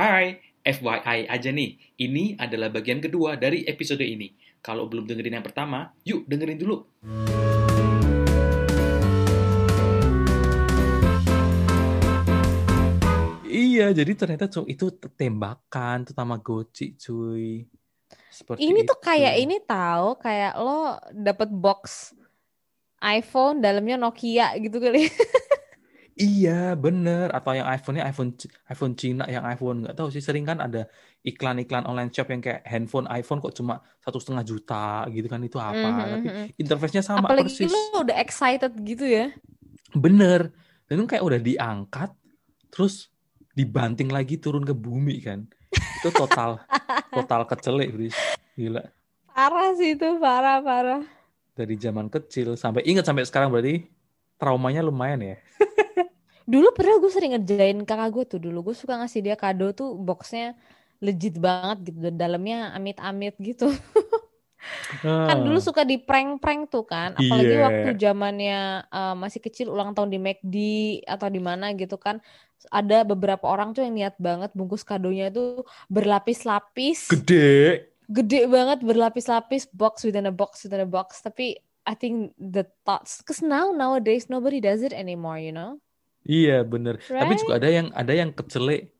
Hai, FYI aja nih, ini adalah bagian kedua dari episode ini. Kalau belum dengerin yang pertama, yuk dengerin dulu. Iya, jadi ternyata cu- itu tembakan, itu Tamagotchi, cuy. Seperti Ini tuh itu. kayak ini tahu kayak lo dapet box iPhone dalamnya Nokia gitu kali. Iya, bener. Atau yang iPhone-nya iPhone iPhone Cina, yang iPhone nggak tahu sih. Sering kan ada iklan-iklan online shop yang kayak handphone iPhone kok cuma satu setengah juta gitu kan itu apa? Mhm, Tapi mhm. interface-nya sama Apalagi persis. lo udah excited gitu ya. Bener. Dan itu kayak udah diangkat, terus dibanting lagi turun ke bumi kan. Itu total total kecelek, Bris. Gila. Parah sih itu, parah parah. Dari zaman kecil sampai ingat sampai sekarang berarti traumanya lumayan ya. Dulu pernah gue sering ngerjain kakak gue tuh dulu. Gue suka ngasih dia kado tuh boxnya legit banget gitu. Dan dalamnya amit-amit gitu. Kan dulu Ah, suka di prank-prank tuh kan. Apalagi Iya. waktu zamannya eh, masih kecil ulang tahun di McD atau di mana gitu kan. Ada beberapa orang tuh yang niat banget bungkus kadonya tuh berlapis-lapis. gede. Gede banget berlapis-lapis box within a box within a box. Tapi I think the thoughts, cause now nowadays nobody does it anymore, you know? Iya, bener. Tapi Right? juga ada yang ada yang kecelek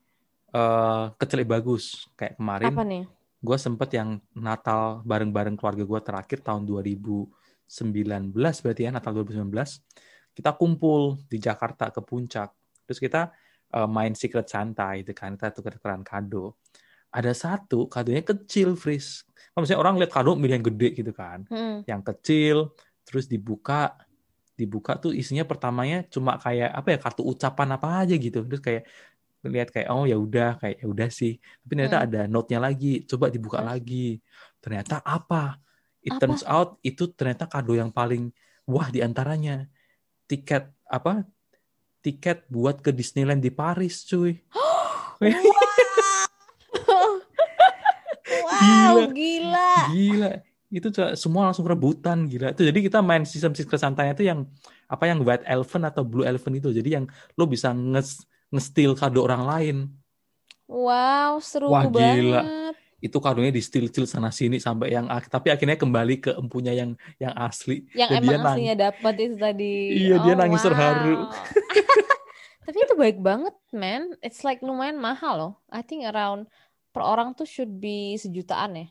eh kecelek bagus. Kayak kemarin Apa nih? gue sempet yang Natal bareng-bareng keluarga gue terakhir tahun 2019 berarti ya Natal 2019 kita kumpul di Jakarta ke puncak terus kita eh, main Secret Santa itu kan kita tuker-tukeran kado ada satu kadonya kecil Fris maksudnya orang lihat kado milih yang gede gitu kan Hmm. yang kecil terus dibuka dibuka tuh isinya pertamanya cuma kayak apa ya kartu ucapan apa aja gitu terus kayak lihat kayak oh ya udah kayak ya udah sih tapi ternyata Hmm. ada note-nya lagi coba dibuka Terus? lagi ternyata apa it Apa? turns out itu ternyata kado yang paling wah di antaranya tiket apa tiket buat ke Disneyland di Paris cuy Wow, gila. Gila. Itu semua langsung rebutan gila. Itu jadi kita main sistem Secret Santanya itu yang apa yang White Elephant atau Blue Elephant itu. Jadi yang lo bisa nge nge-steal kado orang lain. Wow, seru Wah, gila. banget. Itu kadonya di steal-steal sana sini sampai yang tapi akhirnya kembali ke empunya yang yang asli. Yang Dan emang dia aslinya dapat itu tadi. Iya, dia Oh, nangis terharu. wow. Tapi itu baik banget, man. It's like lumayan mahal loh. I think around per orang tuh should be sejutaan ya.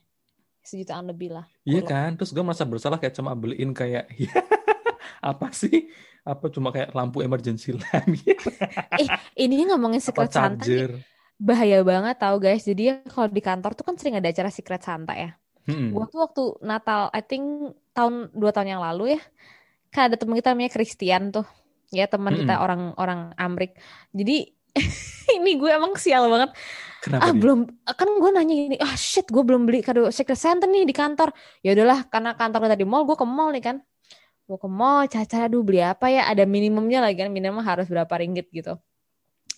Sejutaan lebih lah. Iya Kalau- kan? Terus gue merasa bersalah kayak cuma beliin kayak apa sih? Apa cuma kayak lampu emergency lamp Ini ngomongin Secret Santa nih, bahaya banget tau guys. Jadi ya kalau di kantor tuh kan sering ada acara Secret Santa ya. Gua tuh waktu Natal, I think tahun dua tahun yang lalu ya, kan ada teman kita namanya Christian tuh, ya teman kita Mm-mm. orang-orang Amrik. Jadi ini gue emang sial banget. Kenapa Ah dia? belum, kan gue nanya gini, ah shit gue belum beli kado Secret Santa nih di kantor. Ya udahlah, karena kantor kita di mall, gue ke mall nih kan. Gue ke mall, cara-cara aduh beli apa ya? Ada minimumnya lagi kan, minimum harus berapa ringgit gitu.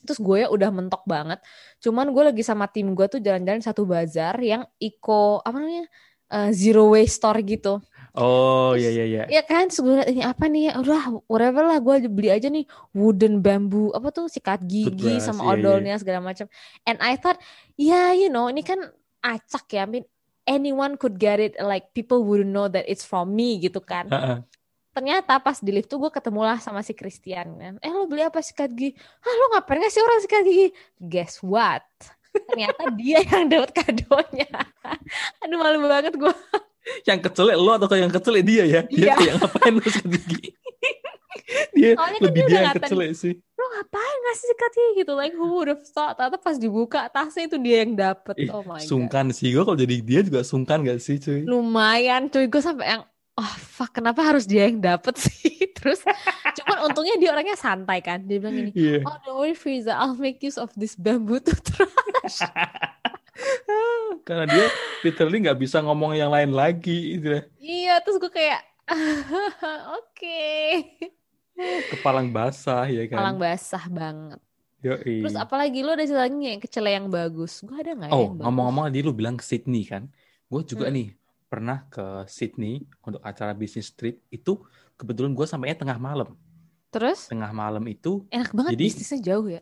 Terus gue ya udah mentok banget. Cuman gue lagi sama tim gue tuh jalan-jalan satu bazar yang eco apa namanya Eh, zero waste store gitu. Oh iya Terus iya iya. ya kan, liat ini apa nih ya, udah whatever lah gue beli aja nih wooden bamboo apa tuh sikat gigi sama iya, iya. odolnya segala macam. And I thought, ya you know ini kan acak ya, I mean anyone could get it, like people wouldn't know that it's from me gitu kan. Heeh. Ternyata pas di lift tuh gue ketemu lah sama si Christian kan. Eh lo beli apa sikat gigi? Ah lo ngapain ngasih orang sikat gigi? Guess what? Ternyata dia yang dapat kadonya. Aduh malu banget gue. Yang kecelek lo atau yang kecelek dia ya? Dia Iya. kayak ngapain lo sikat gigi? dia Soalnya kan lebih dia dia yang kecelek sih. lo ngapain ngasih sikat gigi gitu? Like who would have thought? Ternyata pas dibuka tasnya itu dia yang dapet. Ih, Oh my god. sungkan sih gue kalau jadi dia juga sungkan gak sih cuy? Lumayan cuy, gue sampai yang oh fuck kenapa harus dia yang dapet sih? Terus cuman untungnya dia orangnya santai kan. Dia bilang gini, Iya. oh don't worry Friza, I'll make use of this bamboo toothbrush. Karena dia literally nggak bisa ngomong yang lain lagi gitu ya. Iya, terus gue kayak oke. Kepalang basah ya kan. Malang basah banget. Yoi. Terus apalagi lo ada cerita lagi yang kecele yang bagus? Gue ada nggak ya Oh, ngomong-ngomong tadi lu bilang ke Sydney kan. Gue juga Hmm. nih pernah ke Sydney untuk acara bisnis trip itu kebetulan gue sampainya tengah malam. Terus Tengah malam itu enak banget Jadi- bisnisnya jauh ya.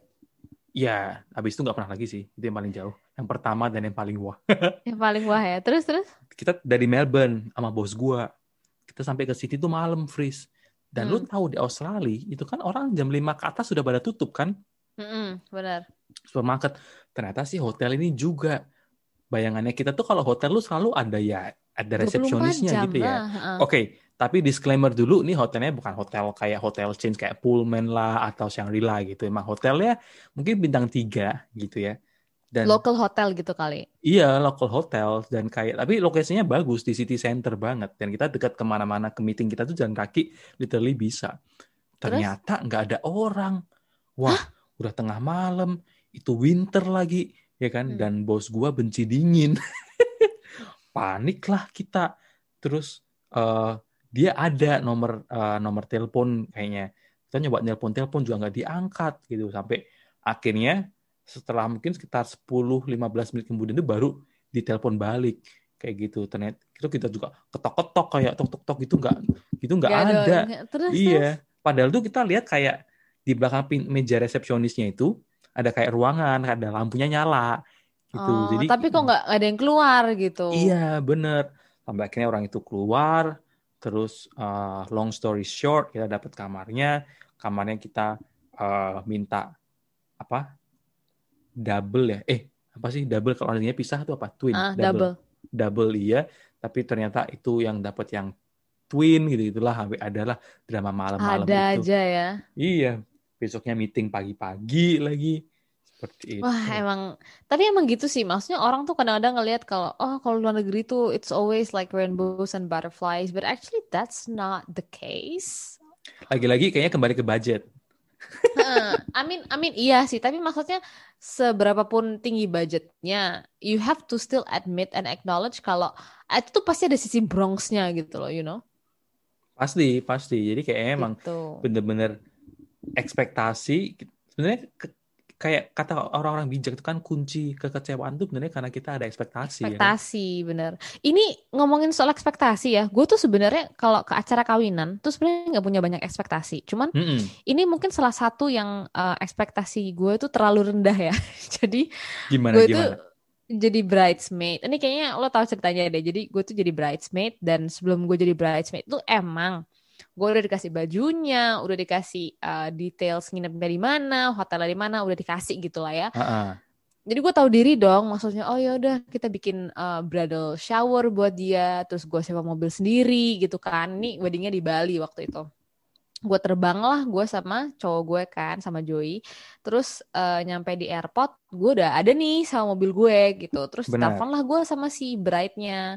Ya, habis itu nggak pernah lagi sih. Itu yang paling jauh. Yang pertama dan yang paling wah. Yang paling wah ya. Terus terus. Kita dari Melbourne sama bos gua. Kita sampai ke Sydney itu malam, Fris. Dan lu Hmm. tahu di Australia itu kan orang jam 5 ke atas sudah pada tutup kan Mm-mm, benar. supermarket. Ternyata sih hotel ini juga bayangannya kita tuh kalau hotel lu selalu ada ya ada 24 resepsionisnya gitu ya. lah, heeh. Oke, tapi disclaimer dulu nih hotelnya bukan hotel kayak hotel chain kayak Pullman lah atau Shangri-La gitu. Emang hotelnya mungkin bintang 3 gitu ya. Dan Local hotel gitu kali. iya local hotel dan kayak tapi lokasinya bagus di city center banget dan kita dekat ke mana-mana ke meeting kita tuh jalan kaki literally bisa. Ternyata nggak ada orang. Wah, udah tengah malam, itu winter lagi, ya kan? Hmm. Dan bos gua benci dingin. Panik lah kita. Terus eh, dia ada nomor eh, nomor telepon kayaknya. Kita nyoba telepon-telepon juga nggak diangkat gitu sampai akhirnya setelah mungkin sekitar 10-15 menit kemudian itu baru ditelepon balik kayak gitu. Ternyata itu kita juga ketok-ketok kayak tok-tok-tok gitu nggak gitu nggak Nggak ada. Terus terus. Iya, padahal tuh kita lihat kayak di belakang meja resepsionisnya itu ada kayak ruangan, ada lampunya nyala gitu. Oh, Jadi tapi kok nggak ada yang keluar gitu. Iya, bener. Sampai akhirnya orang itu keluar, terus uh, long story short kita dapat kamarnya, kamarnya kita uh, minta apa? Double ya? Eh, apa sih double kalau artinya pisah tuh apa? Twin. Ah, double. Double iya, tapi ternyata itu yang dapat yang twin gitu itulah adalah drama malam-malam Ada itu. aja ya. Iya, besoknya meeting pagi-pagi lagi. Seperti itu. Wah emang, tapi emang gitu sih. Maksudnya orang tuh kadang-kadang ngelihat kalau oh kalau luar negeri tuh it's always like rainbows and butterflies, but actually that's not the case. Lagi-lagi kayaknya kembali ke budget. Heeh. Amin, amin iya sih. Tapi maksudnya seberapapun tinggi budgetnya, you have to still admit and acknowledge kalau ah, itu tuh pasti ada sisi Bronx-nya gitu loh, you know? Pasti, pasti. Jadi kayaknya emang Gitu. bener-bener ekspektasi. Sebenarnya kayak kata orang-orang bijak itu kan kunci kekecewaan tuh sebenarnya karena kita ada ekspektasi. ya kan? Ekspektasi, bener. Ini ngomongin soal ekspektasi ya, gue tuh sebenarnya kalau ke acara kawinan tuh sebenarnya nggak punya banyak ekspektasi. Cuman Mm-mm. ini mungkin salah satu yang eh, ekspektasi gue tuh terlalu rendah ya. Jadi Gimana gue gimana? tuh jadi bridesmaid. Ini kayaknya lo tahu ceritanya deh. Jadi gue tuh jadi bridesmaid dan sebelum gue jadi bridesmaid tuh emang gue udah dikasih bajunya, udah dikasih uh, details nginepnya di mana, hotelnya di mana, udah dikasih gitu lah ya. Ah-ah. Jadi gue tahu diri dong, maksudnya oh ya udah kita bikin uh, bridal shower buat dia, terus gue sewa mobil sendiri gitu kan. Ini weddingnya di Bali waktu itu. Gue terbang lah gue sama cowok gue kan sama Joey. Terus uh, nyampe di airport, gue udah ada nih sama mobil gue gitu. Terus telepon lah gue sama si bride-nya.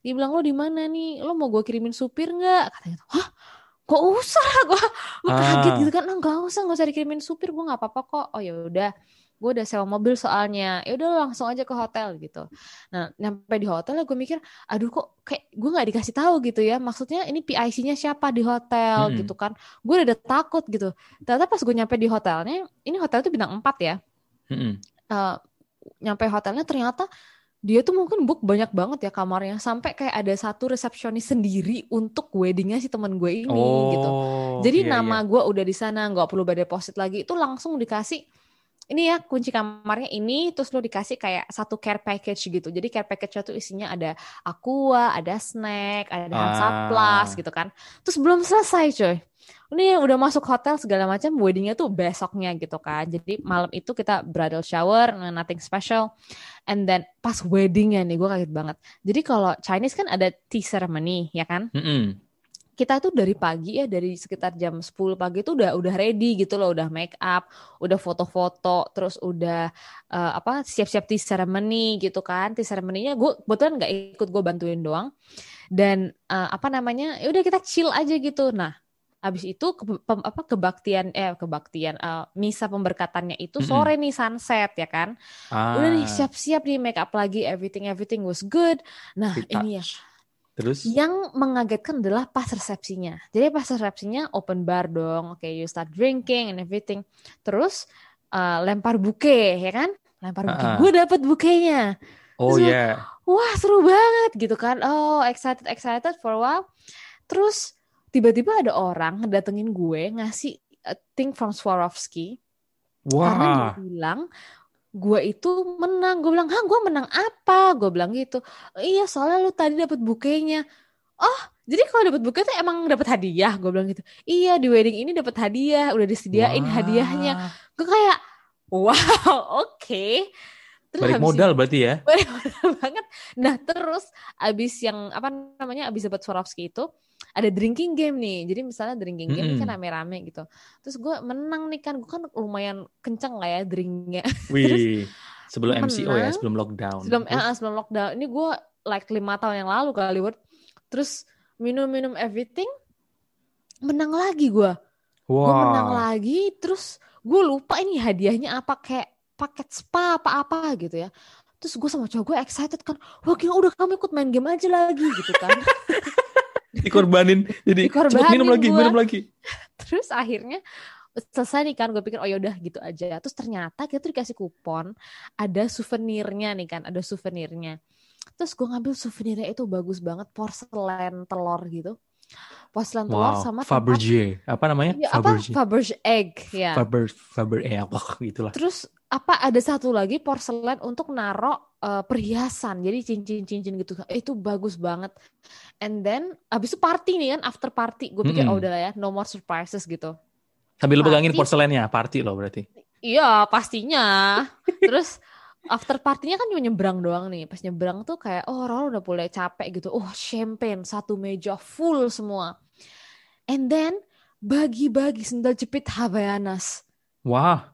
Dia bilang lo di mana nih? Lo mau gue kirimin supir nggak? Katanya, hah? Kok usah? Gue gue kaget Ah. gitu kan. Ah, nggak usah, nggak usah dikirimin supir. Gue nggak apa-apa kok. Oh ya udah gue udah sewa mobil soalnya ya udah langsung aja ke hotel gitu nah nyampe di hotel gue mikir aduh kok kayak gue nggak dikasih tahu gitu ya maksudnya ini PIC-nya siapa di hotel Mm-mm. gitu kan gue udah takut gitu ternyata pas gue nyampe di hotelnya ini hotel itu bintang 4 ya Mm-mm. Eh, nyampe hotelnya ternyata dia tuh mungkin book banyak banget ya kamarnya sampai kayak ada satu resepsionis sendiri untuk weddingnya si teman gue ini gitu Oh, jadi iya, nama iya. gue udah di sana, nggak perlu bayar deposit lagi. Itu langsung dikasih ini ya kunci kamarnya ini, terus lo dikasih kayak satu care package gitu. Jadi care package itu isinya ada aqua, ada snack, ada hand Ah. sanitizer gitu kan. Terus belum selesai coy. Ini udah masuk hotel segala macam, weddingnya tuh besoknya gitu kan. Jadi malam itu kita bridal shower, nothing special. And then pas weddingnya nih, gue kaget banget. Jadi kalau Chinese kan ada tea ceremony, ya kan? Mm-mm. Kita tuh dari pagi ya dari sekitar jam 10 pagi tuh udah udah ready gitu loh udah make up udah foto-foto terus udah eh, apa siap-siap tea ceremony gitu kan. Tea ceremony-nya gue kebetulan nggak ikut gue bantuin doang. Dan eh, apa namanya ya udah kita chill aja gitu. Nah habis itu ke, pem- apa kebaktian eh kebaktian eh, misa pemberkatannya itu sore nih sunset ya kan. Udah nih Ah, siap-siap nih make up lagi everything everything was good. Nah ini ya Terus yang mengagetkan adalah pas resepsinya. Jadi pas resepsinya open bar dong. Oke, you start drinking and everything. Terus uh, lempar buke, ya kan? Lempar buke. Ah, ah. Gue dapet bukenya. oh Terus ya, Wah, seru banget gitu kan. Oh, excited excited for a while. Terus tiba-tiba ada orang ngedatengin gue ngasih a thing from Swarovski karena dia Wah. bilang gue itu menang. Gue bilang ah gue menang apa? Gue bilang gitu. Iya soalnya lu tadi dapat bukenya. Oh jadi kalau dapat buke tuh emang dapat hadiah? Gue bilang gitu. Iya di wedding ini dapat hadiah udah disediain Wah. hadiahnya gue kayak wow oke Terus Balik modal berarti ya. Balik modal banget nah terus abis yang apa namanya abis dapat Swarovski itu ada drinking game nih jadi misalnya drinking game ini kan Mm-mm. rame-rame gitu terus gue menang nih kan gue kan lumayan kenceng lah ya drinknya Wih. Sebelum MCO ya, menang. sebelum lockdown. sebelum Terus? eh, sebelum lockdown ini gue like lima tahun yang lalu kali Word. terus minum-minum everything menang lagi gue gue menang lagi terus gue lupa ini hadiahnya apa kayak paket spa apa apa gitu ya terus gue sama cowok gue excited kan wah gila udah kamu ikut main game aja lagi gitu kan Dikorbanin. Jadi Dikorbanin minum lagi, gua. minum lagi. terus akhirnya selesai nih kan gue pikir oh yaudah gitu aja terus ternyata kita tuh dikasih kupon ada souvenirnya nih kan ada souvenirnya terus gue ngambil souvenirnya itu bagus banget porselen telur gitu porselen telur Wow. sama tempat Fabergé. Apa namanya? Iya, apa Fabergé. Fabergé egg ya Faber Faber eh apa gitulah. terus apa ada satu lagi porselen untuk naro eh, perhiasan jadi cincin-cincin gitu itu bagus banget and then abis itu party nih kan after party gue pikir Mm-mm. oh udah lah ya no more surprises gitu Sambil lu pegangin porselennya, party loh berarti. Iya pastinya. Terus after partinya kan cuma nyebrang doang nih. Pas nyebrang tuh kayak oh orang udah mulai capek gitu. Oh champagne satu meja full semua. And then bagi-bagi sendal jepit Havaianas. Wah,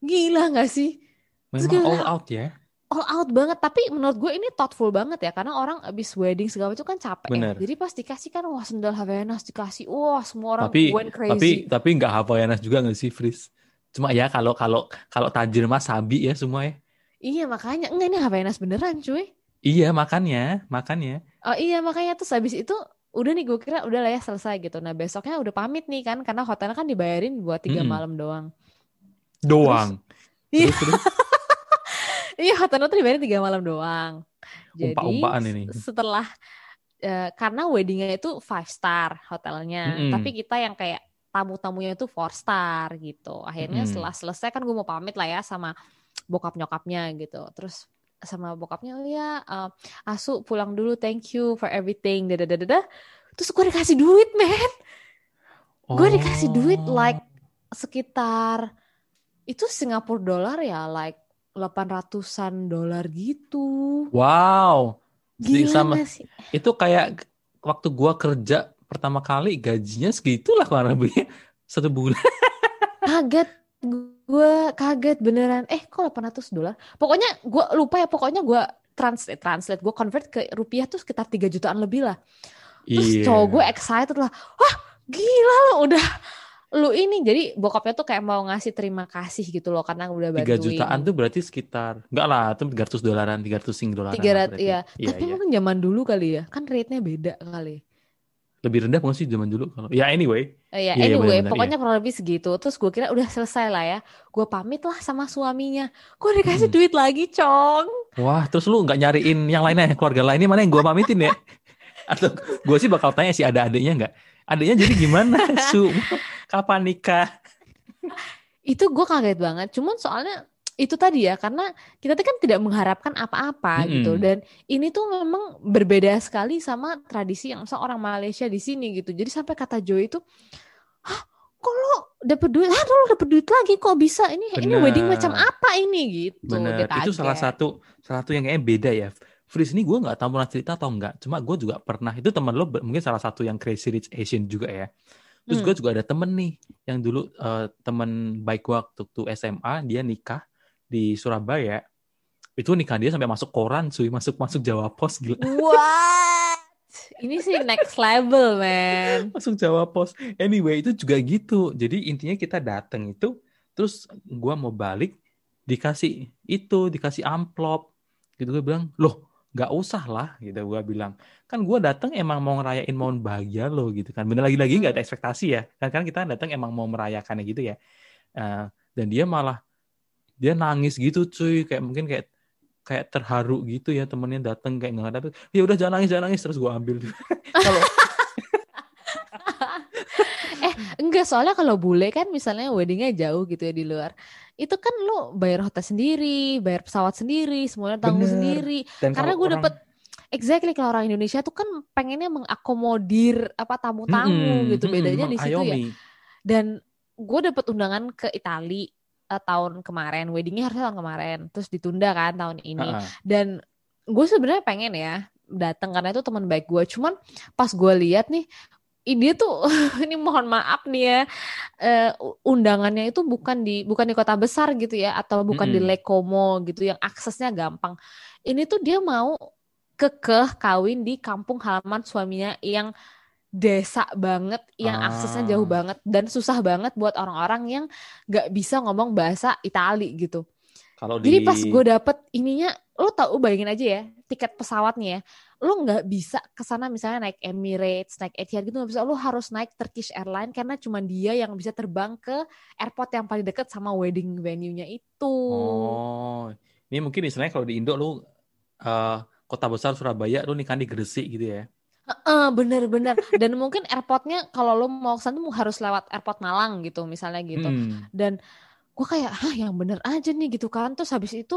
Gila gak sih? memang Terus all out ya. All out banget. Tapi menurut gue ini thoughtful banget ya. Karena orang abis wedding segala macam kan capek Bener. ya. Jadi pas dikasih kan wah sendal Havaianas dikasih. Wah semua orang Tapi went tapi crazy. tapi nggak Havaianas juga nggak sih, Fris? Cuma ya kalau kalau kalau tajir mas sabi ya semua ya. Iya makanya. Enggak ini Havaianas beneran cuy. Iya makannya, makannya. Oh iya makanya terus habis itu udah nih gue kira udah lah ya selesai gitu. Nah besoknya udah pamit nih kan karena hotelnya kan dibayarin buat tiga Mm-mm. malam doang. Doang. Iya. Terus, terus. Iya hotelnya tuh dibayarin tiga malam doang. Jadi Umpa-umpaan ini. setelah eh, karena weddingnya itu five star hotelnya, Mm-mm. tapi kita yang kayak tamu-tamunya itu four star gitu. Akhirnya Mm-mm. setelah selesai kan gue mau pamit lah ya sama bokap nyokapnya gitu. Terus sama bokapnya oh ya eh, Asu pulang dulu thank you for everything dadadadada terus gue dikasih duit men gue dikasih duit Oh. like sekitar itu Singapura dolar ya like 800-an dolar gitu. Wow. Gila sama- sih? Itu kayak waktu gua kerja pertama kali gajinya segitulah kurang lebih satu bulan. kaget. Gue kaget beneran. Eh kok 800 dolar pokoknya gue lupa ya pokoknya gue translate translate. Gue convert ke rupiah tuh sekitar 3 jutaan lebih lah. Terus Iya. cowok gue excited lah. Wah gila lo udah lu ini jadi bokapnya tuh kayak mau ngasih terima kasih gitu loh karena udah bantuin jutaan tuh berarti sekitar enggak lah, itu 300 dolaran, 300 sing dolaran. tiga lah ratus berarti. iya Iya, tapi iya. mungkin zaman dulu kali ya kan rate-nya beda kali Lebih rendah bukan sih zaman dulu kalau. Ya anyway. Ya, Iya, iya, anyway, benar-benar, pokoknya kurang lebih segitu. Terus gue kira udah selesai lah ya. Gue pamit lah sama suaminya. Gue dikasih Hmm. duit lagi, Cong. Wah, terus lu nggak nyariin yang lainnya, keluarga lainnya mana yang gua pamitin ya? Atau gua sih bakal tanya sih ada adiknya nggak? Adiknya jadi gimana, Su? Kapan nikah? Itu gue kaget banget. Cuman soalnya itu tadi ya, karena kita tuh kan tidak mengharapkan apa-apa Mm-mm. gitu. Dan ini tuh memang berbeda sekali sama tradisi yang misal orang Malaysia di sini gitu. Jadi sampai kata Joy itu, hah, kok lo dapet duit? Hah, lo dapet duit lagi? Kok bisa? Ini ini Bener. wedding macam apa ini gitu? Bener, itu salah satu salah satu yang kayaknya beda ya. Fris ini gue nggak tahu pernah cerita atau enggak. Cuma gue juga pernah. Itu teman lo mungkin salah satu yang crazy rich Asian juga ya. Terus Hmm. gue juga ada temen nih yang dulu eh, temen baik gue waktu SMA dia nikah di Surabaya. Itu nikah dia sampai masuk koran, cuy, masuk masuk Jawa Pos gila. What? Ini sih next level, man. Masuk Jawa Pos. Anyway, itu juga gitu. Jadi intinya kita datang itu terus gua mau balik dikasih itu, dikasih amplop. Gitu gue bilang, "Loh, nggak usah lah," gitu gua bilang. Kan gua datang emang mau ngerayain momen bahagia lo gitu kan. Bener lagi-lagi nggak ada ekspektasi ya. Kan kan kita datang emang mau merayakannya gitu ya. Eh, dan dia malah dia nangis gitu cuy, kayak mungkin kayak kayak terharu gitu ya temennya datang kayak nggak dapet ya udah jangan nangis jangan nangis terus gua ambil kalau Eh, enggak soalnya kalau bule kan misalnya weddingnya jauh gitu ya di luar. Itu kan lo bayar hotel sendiri, bayar pesawat sendiri, semuanya tanggung Bener. sendiri. Dan Karena gue orang- dapet exactly kalau orang Indonesia tuh kan pengennya mengakomodir apa tamu-tamu Mm-mm, gitu. mm-mm, Bedanya di situ ya. Dan gue dapet undangan ke Itali eh, tahun kemarin, weddingnya harusnya tahun kemarin, terus ditunda kan tahun ini. Ha-ha. Dan gue sebenarnya pengen ya datang karena itu teman baik gue. Cuman pas gue lihat nih, ini tuh ini mohon maaf nih ya eh, undangannya itu bukan di bukan di kota besar gitu ya atau bukan di Mm-mm. Lake Como gitu yang aksesnya gampang. Ini tuh dia mau kekeh kawin di kampung halaman suaminya yang desa banget, yang aksesnya jauh Ah. banget dan susah banget buat orang-orang yang nggak bisa ngomong bahasa Itali gitu. Kalau Jadi di pas gue dapet ininya, lo tau bayangin aja ya, tiket pesawatnya ya, lo nggak bisa ke sana misalnya naik Emirates, naik Etihad gitu nggak bisa, lo harus naik Turkish Airlines karena cuma dia yang bisa terbang ke airport yang paling deket sama wedding venue-nya itu. Oh, ini mungkin istilahnya kalau di Indo lu eh, kota besar Surabaya lu nikah di Gresik gitu ya. Heeh, bener-bener. Dan mungkin airportnya kalau lo mau ke sana tuh harus lewat airport Malang gitu misalnya gitu. Hmm. dan gue kayak hah yang bener aja nih gitu kan. Terus habis itu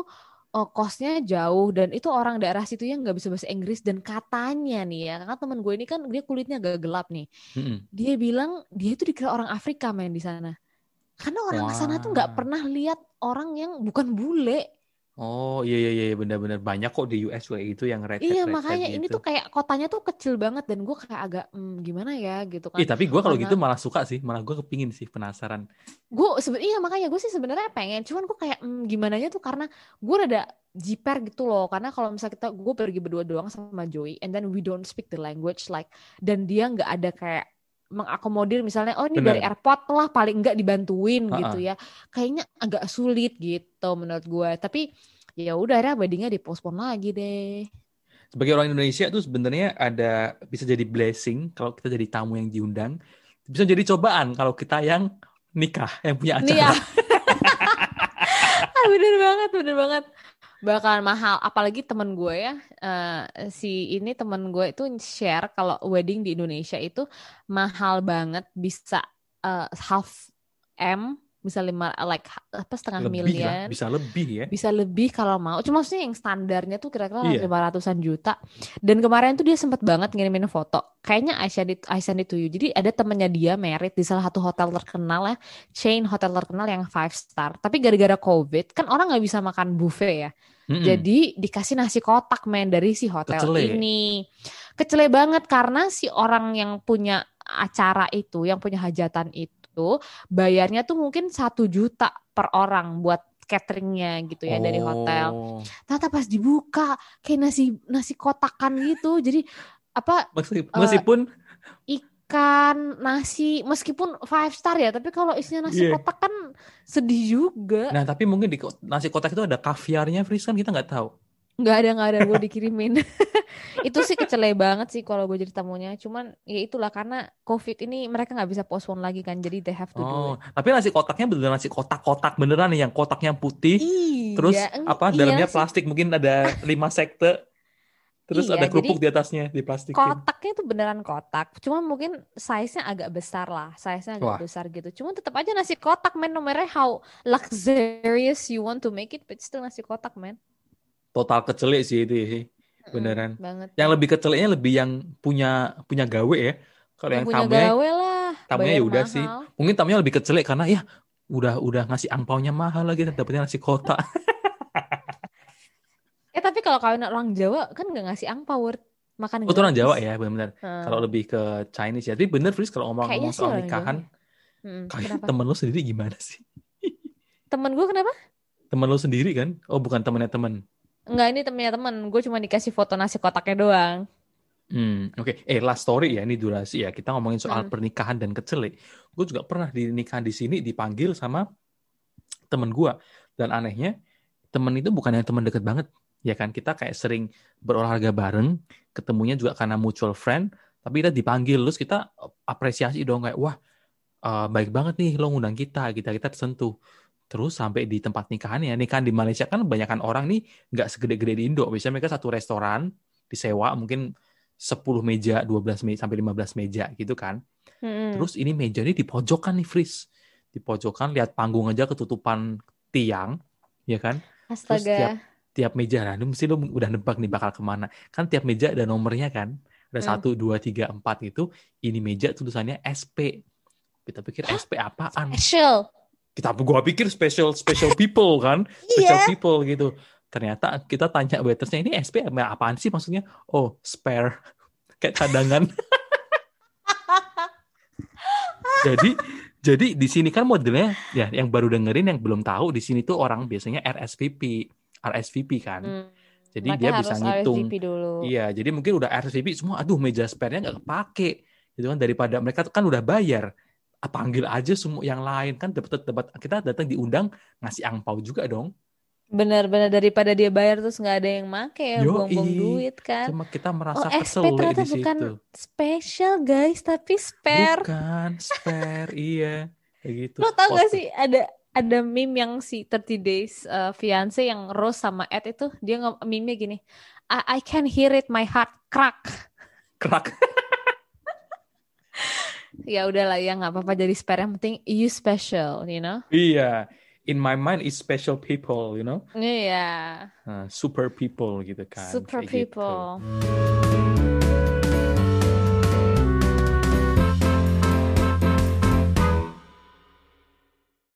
eh, kosnya jauh dan itu orang daerah situ yang nggak bisa bahasa Inggris dan katanya nih ya karena temen gue ini kan dia kulitnya agak gelap nih. Mm-mm. dia bilang dia itu dikira orang Afrika main di sana. Karena orang ke sana tuh nggak pernah lihat orang yang bukan bule Oh iya iya iya benar-benar banyak kok di US kayak gitu yang red iya makanya ini gitu. tuh kayak kotanya tuh kecil banget dan gue kayak agak "Hmm, gimana ya gitu kan Ih, tapi gue kalau Karena- gitu malah suka sih, malah gue kepingin sih penasaran. gue sebenarnya iya makanya gue sih sebenarnya pengen cuman gue kayak hmm, gimana tuh karena gue rada jiper gitu loh karena kalau misalnya kita gue pergi berdua doang sama Joey and then we don't speak the language like dan dia nggak ada kayak mengakomodir misalnya oh ini Bener. dari airport lah paling nggak dibantuin Ha-ha. gitu ya kayaknya agak sulit gitu menurut gue tapi ya udah akhirnya weddingnya dipospon lagi deh Sebagai orang Indonesia tuh sebenarnya ada bisa jadi blessing kalau kita jadi tamu yang diundang, bisa jadi cobaan kalau kita yang nikah, yang punya Nih ya. acara. ah, bener banget, bener banget. Bakalan mahal. Apalagi temen gue ya, eh, si ini temen gue itu share kalau wedding di Indonesia itu mahal banget, bisa eh, half M, bisa lima like apa setengah Lebih lah, miliar. bisa lebih ya. bisa lebih kalau mau. Cuma maksudnya yang standarnya tuh kira-kira Iya. lima ratusan juta. Dan kemarin tuh dia sempat banget ngirimin foto. Kayaknya I send it, I send it to you. Jadi ada temennya dia merit di salah satu hotel terkenal ya, chain hotel terkenal yang five star. Tapi gara-gara COVID kan orang nggak bisa makan buffet ya. Mm-mm. Jadi dikasih nasi kotak men dari si hotel Kecele. ini. Kecele banget karena si orang yang punya acara itu, yang punya hajatan itu, bayarnya tuh mungkin satu juta per orang buat cateringnya gitu ya dari hotel. Oh. Ternyata pas dibuka kayak nasi nasi kotakan gitu. Jadi apa Eh, Meskipun ikan nasi meskipun five star ya, tapi kalau isinya nasi Iya. kotak kan sedih juga. Nah, tapi mungkin di nasi kotak itu ada kaviarnya, Fris kan kita nggak tahu. nggak ada nggak ada gue dikirimin itu sih kecele banget sih kalau gue jadi tamunya cuman ya itulah karena covid ini mereka nggak bisa postpone lagi kan jadi they have to do Oh, it tapi nasi kotaknya beneran nasi kotak-kotak beneran nih yang kotaknya putih, iya terus eng- apa iya dalamnya sih. plastik mungkin ada lima sekte, terus Iya, ada kerupuk di atasnya di plastikin. kotaknya tuh beneran kotak cuma mungkin size nya agak besar lah size nya Wah. agak besar gitu cuman tetap aja nasi kotak men no matter how luxurious you want to make it but still nasi kotak men Total kecelik sih itu sih. Mm-mm, Beneran. banget Yang lebih keceliknya lebih yang punya punya gawe ya. Kalau yang punya tamunya gawe lah tamunya ya udah sih. mungkin tamunya lebih kecelik karena ya udah udah ngasih angpaunya mahal lagi dapetnya nasi kotak. eh tapi kalau kawin orang Jawa kan nggak ngasih angpau Word. makan Oh, itu orang. Jawa ya benar-benar. Hmm. Kalau lebih ke Chinese ya. Tapi bener Fris kalau ngomong-ngomong soal nikahan, Mm, kayak kenapa? temen lu sendiri gimana sih? Temen gue kenapa? Temen lu sendiri kan? Oh bukan temennya temen. Enggak, ini temennya temen. Gue cuma dikasih foto nasi kotaknya doang. Hmm, oke. Eh, last story ya, ini durasi ya. Kita ngomongin soal Hmm. pernikahan dan kecelik. Gue juga pernah di nikahan di sini dipanggil sama temen gue. Dan anehnya, temen itu bukan yang temen deket banget. Ya kan, kita kayak sering berolahraga bareng, ketemunya juga karena mutual friend, tapi kita dipanggil, terus kita apresiasi dong kayak, wah, eh, baik banget nih lo ngundang kita, kita kita tersentuh. Terus sampai di tempat nikahannya, nikahan di Malaysia kan kebanyakan orang nih nggak segede-gede di Indo. Biasanya mereka satu restoran disewa mungkin 10 meja, 12 meja sampai 15 meja gitu kan. Mm-mm. Terus ini meja ini di pojokan nih, Fris. Di pojokan lihat panggung aja ketutupan tiang, ya kan? Astaga. tiap- Tiap meja, nah lu mesti lu udah nebak nih bakal ke mana. Kan tiap meja ada nomornya kan? Ada Hmm. satu, dua, tiga, empat gitu. Ini meja tulisannya SP. Kita pikir SP apaan? Special. Kita gua pikir special special people kan? Special Iya. people gitu. Ternyata kita tanya waitersnya ini SP apa- apaan sih maksudnya? Oh, spare. Kayak cadangan. jadi jadi di sini kan modelnya ya yang baru dengerin yang belum tahu di sini tuh orang biasanya RSVP, RSVP kan. Hmm. Jadi Makanya dia harus bisa ngitung. RSVP dulu. Iya, jadi mungkin udah RSVP semua, aduh meja spare-nya nggak kepake. Gitu kan daripada mereka tuh kan udah bayar. Ah, Panggil aja semua yang lain kan dapat dapat kita datang diundang ngasih angpau juga dong. Bener-bener daripada dia bayar terus nggak ada yang make ya, buang-buang duit kan. Cuma kita merasa Oh, SP kesel ternyata di situ. bukan Special guys, tapi spare. Bukan spare, iya. Kayak gitu. Lo tau gak sih ada ada meme yang si 30 Days uh, fiance yang Rose sama Ed itu dia nge meme-nya gini. I, I can hear it my heart crack. Kerak. Ya udahlah ya nggak apa-apa jadi spare yang penting you special, you know. Iya. In my mind is special people, you know. Iya, Nah, super people gitu kan. super gitu. people.